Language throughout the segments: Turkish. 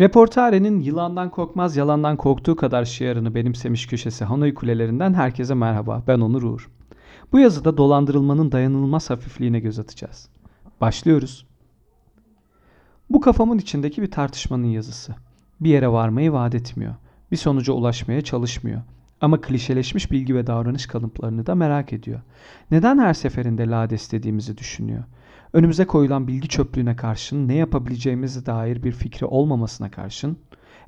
Reportare'nin yılandan korkmaz yalandan korktuğu kadar şiarını benimsemiş köşesi Hanoi kulelerinden herkese merhaba. Ben Onur Uğur. Bu yazıda dolandırılmanın dayanılmaz hafifliğine göz atacağız. Başlıyoruz. Bu kafamın içindeki bir tartışmanın yazısı. Bir yere varmayı vaat etmiyor. Bir sonuca ulaşmaya çalışmıyor. Ama klişeleşmiş bilgi ve davranış kalıplarını da merak ediyor. Neden her seferinde lades dediğimizi düşünüyor? Önümüze koyulan bilgi çöplüğüne karşın ne yapabileceğimize dair bir fikri olmamasına karşın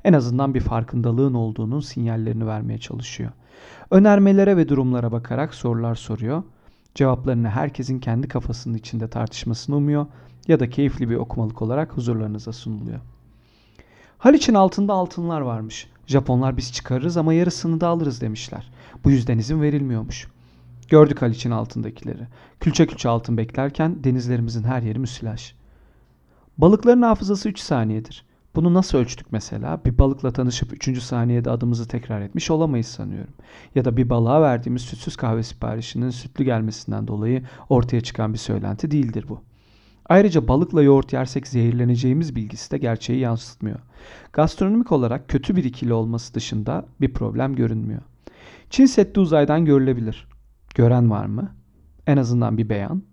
en azından bir farkındalığın olduğunun sinyallerini vermeye çalışıyor. Önermelere ve durumlara bakarak sorular soruyor. Cevaplarını herkesin kendi kafasının içinde tartışmasını umuyor ya da keyifli bir okumalık olarak huzurlarınıza sunuluyor. Haliç'in altında altınlar varmış. Japonlar biz çıkarırız ama yarısını da alırız demişler. Bu yüzden izin verilmiyormuş. Gördük Haliç'in altındakileri. Külçe külçe altın beklerken denizlerimizin her yeri müsilaj. Balıkların hafızası 3 saniyedir. Bunu nasıl ölçtük mesela? Bir balıkla tanışıp 3. saniyede adımızı tekrar etmiş olamayız sanıyorum. Ya da bir balığa verdiğimiz sütsüz kahve siparişinin sütlü gelmesinden dolayı ortaya çıkan bir söylenti değildir bu. Ayrıca balıkla yoğurt yersek zehirleneceğimiz bilgisi de gerçeği yansıtmıyor. Gastronomik olarak kötü bir ikili olması dışında bir problem görünmüyor. Çin Seddi uzaydan görülebilir. Gören var mı? En azından bir beyan.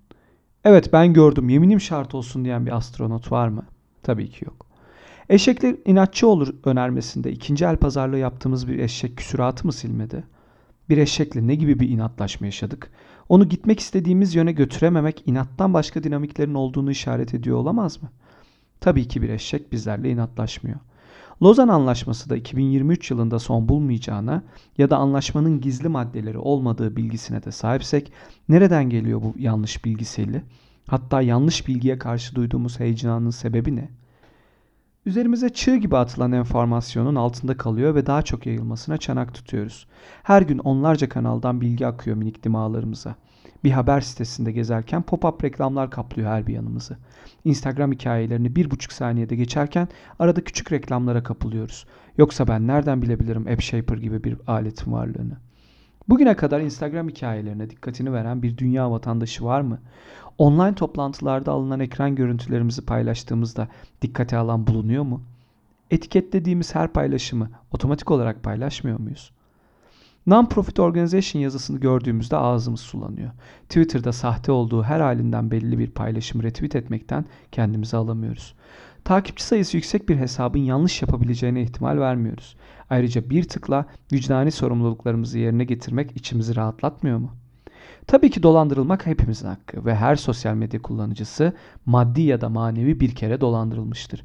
Evet ben gördüm yeminim şart olsun diyen bir astronot var mı? Tabii ki yok. Eşekler inatçı olur önermesinde ikinci el pazarlığı yaptığımız bir eşek küsuratı mı silmedi? Bir eşekle ne gibi bir inatlaşma yaşadık? Onu gitmek istediğimiz yöne götürememek inattan başka dinamiklerin olduğunu işaret ediyor olamaz mı? Tabii ki bir eşek bizlerle inatlaşmıyor. Lozan Anlaşması da 2023 yılında son bulmayacağına ya da anlaşmanın gizli maddeleri olmadığı bilgisine de sahipsek nereden geliyor bu yanlış bilgiseli? Hatta yanlış bilgiye karşı duyduğumuz heyecanın sebebi ne? Üzerimize çığ gibi atılan enformasyonun altında kalıyor ve daha çok yayılmasına çanak tutuyoruz. Her gün onlarca kanaldan bilgi akıyor minik dimağlarımıza. Bir haber sitesinde gezerken pop-up reklamlar kaplıyor her bir yanımızı. Instagram hikayelerini bir buçuk saniyede geçerken arada küçük reklamlara kapılıyoruz. Yoksa ben nereden bilebilirim AppShaper gibi bir aletin varlığını? Bugüne kadar Instagram hikayelerine dikkatini veren bir dünya vatandaşı var mı? Online toplantılarda alınan ekran görüntülerimizi paylaştığımızda dikkate alan bulunuyor mu? Etiketlediğimiz her paylaşımı otomatik olarak paylaşmıyor muyuz? Non-profit organization yazısını gördüğümüzde ağzımız sulanıyor. Twitter'da sahte olduğu her halinden belli bir paylaşımı retweet etmekten kendimizi alamıyoruz. Takipçi sayısı yüksek bir hesabın yanlış yapabileceğine ihtimal vermiyoruz. Ayrıca bir tıkla vicdani sorumluluklarımızı yerine getirmek içimizi rahatlatmıyor mu? Tabii ki dolandırılmak hepimizin hakkı ve her sosyal medya kullanıcısı maddi ya da manevi bir kere dolandırılmıştır.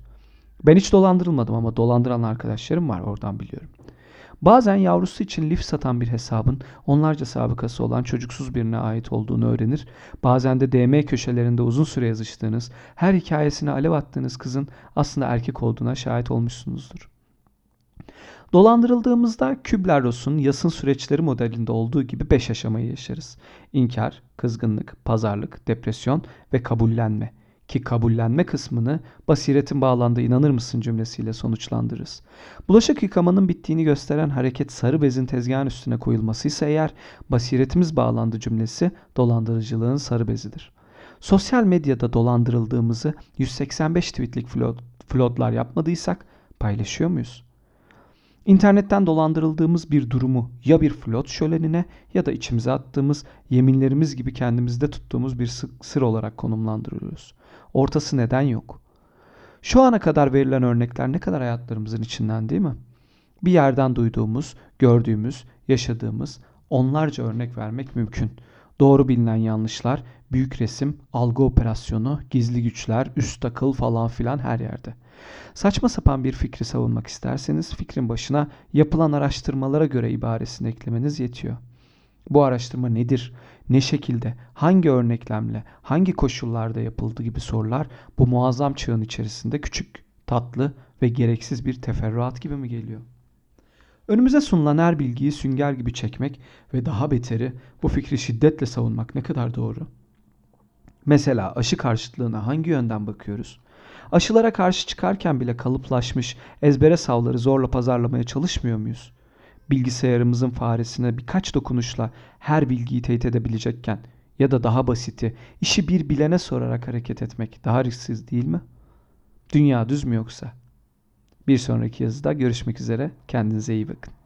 Ben hiç dolandırılmadım ama dolandıran arkadaşlarım var oradan biliyorum. Bazen yavrusu için lif satan bir hesabın onlarca sabıkası olan çocuksuz birine ait olduğunu öğrenir. Bazen de DM köşelerinde uzun süre yazıştığınız, her hikayesine alev attığınız kızın aslında erkek olduğuna şahit olmuşsunuzdur. Dolandırıldığımızda Kübler-Ross'un yasın süreçleri modelinde olduğu gibi 5 aşamayı yaşarız. İnkar, kızgınlık, pazarlık, depresyon ve kabullenme ki kabullenme kısmını basiretin bağlandığı inanır mısın cümlesiyle sonuçlandırırız. Bulaşık yıkamanın bittiğini gösteren hareket sarı bezin tezgahın üstüne koyulması ise eğer basiretimiz bağlandı cümlesi dolandırıcılığın sarı bezidir. Sosyal medyada dolandırıldığımızı 185 tweetlik floodlar yapmadıysak paylaşıyor muyuz? İnternetten dolandırıldığımız bir durumu ya bir flot şölenine ya da içimize attığımız yeminlerimiz gibi kendimizde tuttuğumuz bir sır olarak konumlandırıyoruz. Ortası neden yok? Şu ana kadar verilen örnekler ne kadar hayatlarımızın içinden değil mi? Bir yerden duyduğumuz, gördüğümüz, yaşadığımız onlarca örnek vermek mümkün. Doğru bilinen yanlışlar, büyük resim, algı operasyonu, gizli güçler, üst akıl falan filan her yerde. Saçma sapan bir fikri savunmak isterseniz fikrin başına yapılan araştırmalara göre ibaresini eklemeniz yetiyor. Bu araştırma nedir? Ne şekilde, hangi örneklemle, hangi koşullarda yapıldı gibi sorular bu muazzam çağın içerisinde küçük, tatlı ve gereksiz bir teferruat gibi mi geliyor? Önümüze sunulan her bilgiyi sünger gibi çekmek ve daha beteri bu fikri şiddetle savunmak ne kadar doğru? Mesela aşı karşıtlığına hangi yönden bakıyoruz? Aşılara karşı çıkarken bile kalıplaşmış ezbere savları zorla pazarlamaya çalışmıyor muyuz? bilgisayarımızın faresine birkaç dokunuşla her bilgiyi teyit edebilecekken ya da daha basiti işi bir bilene sorarak hareket etmek daha risksiz değil mi? Dünya düz mü yoksa? Bir sonraki yazıda görüşmek üzere. Kendinize iyi bakın.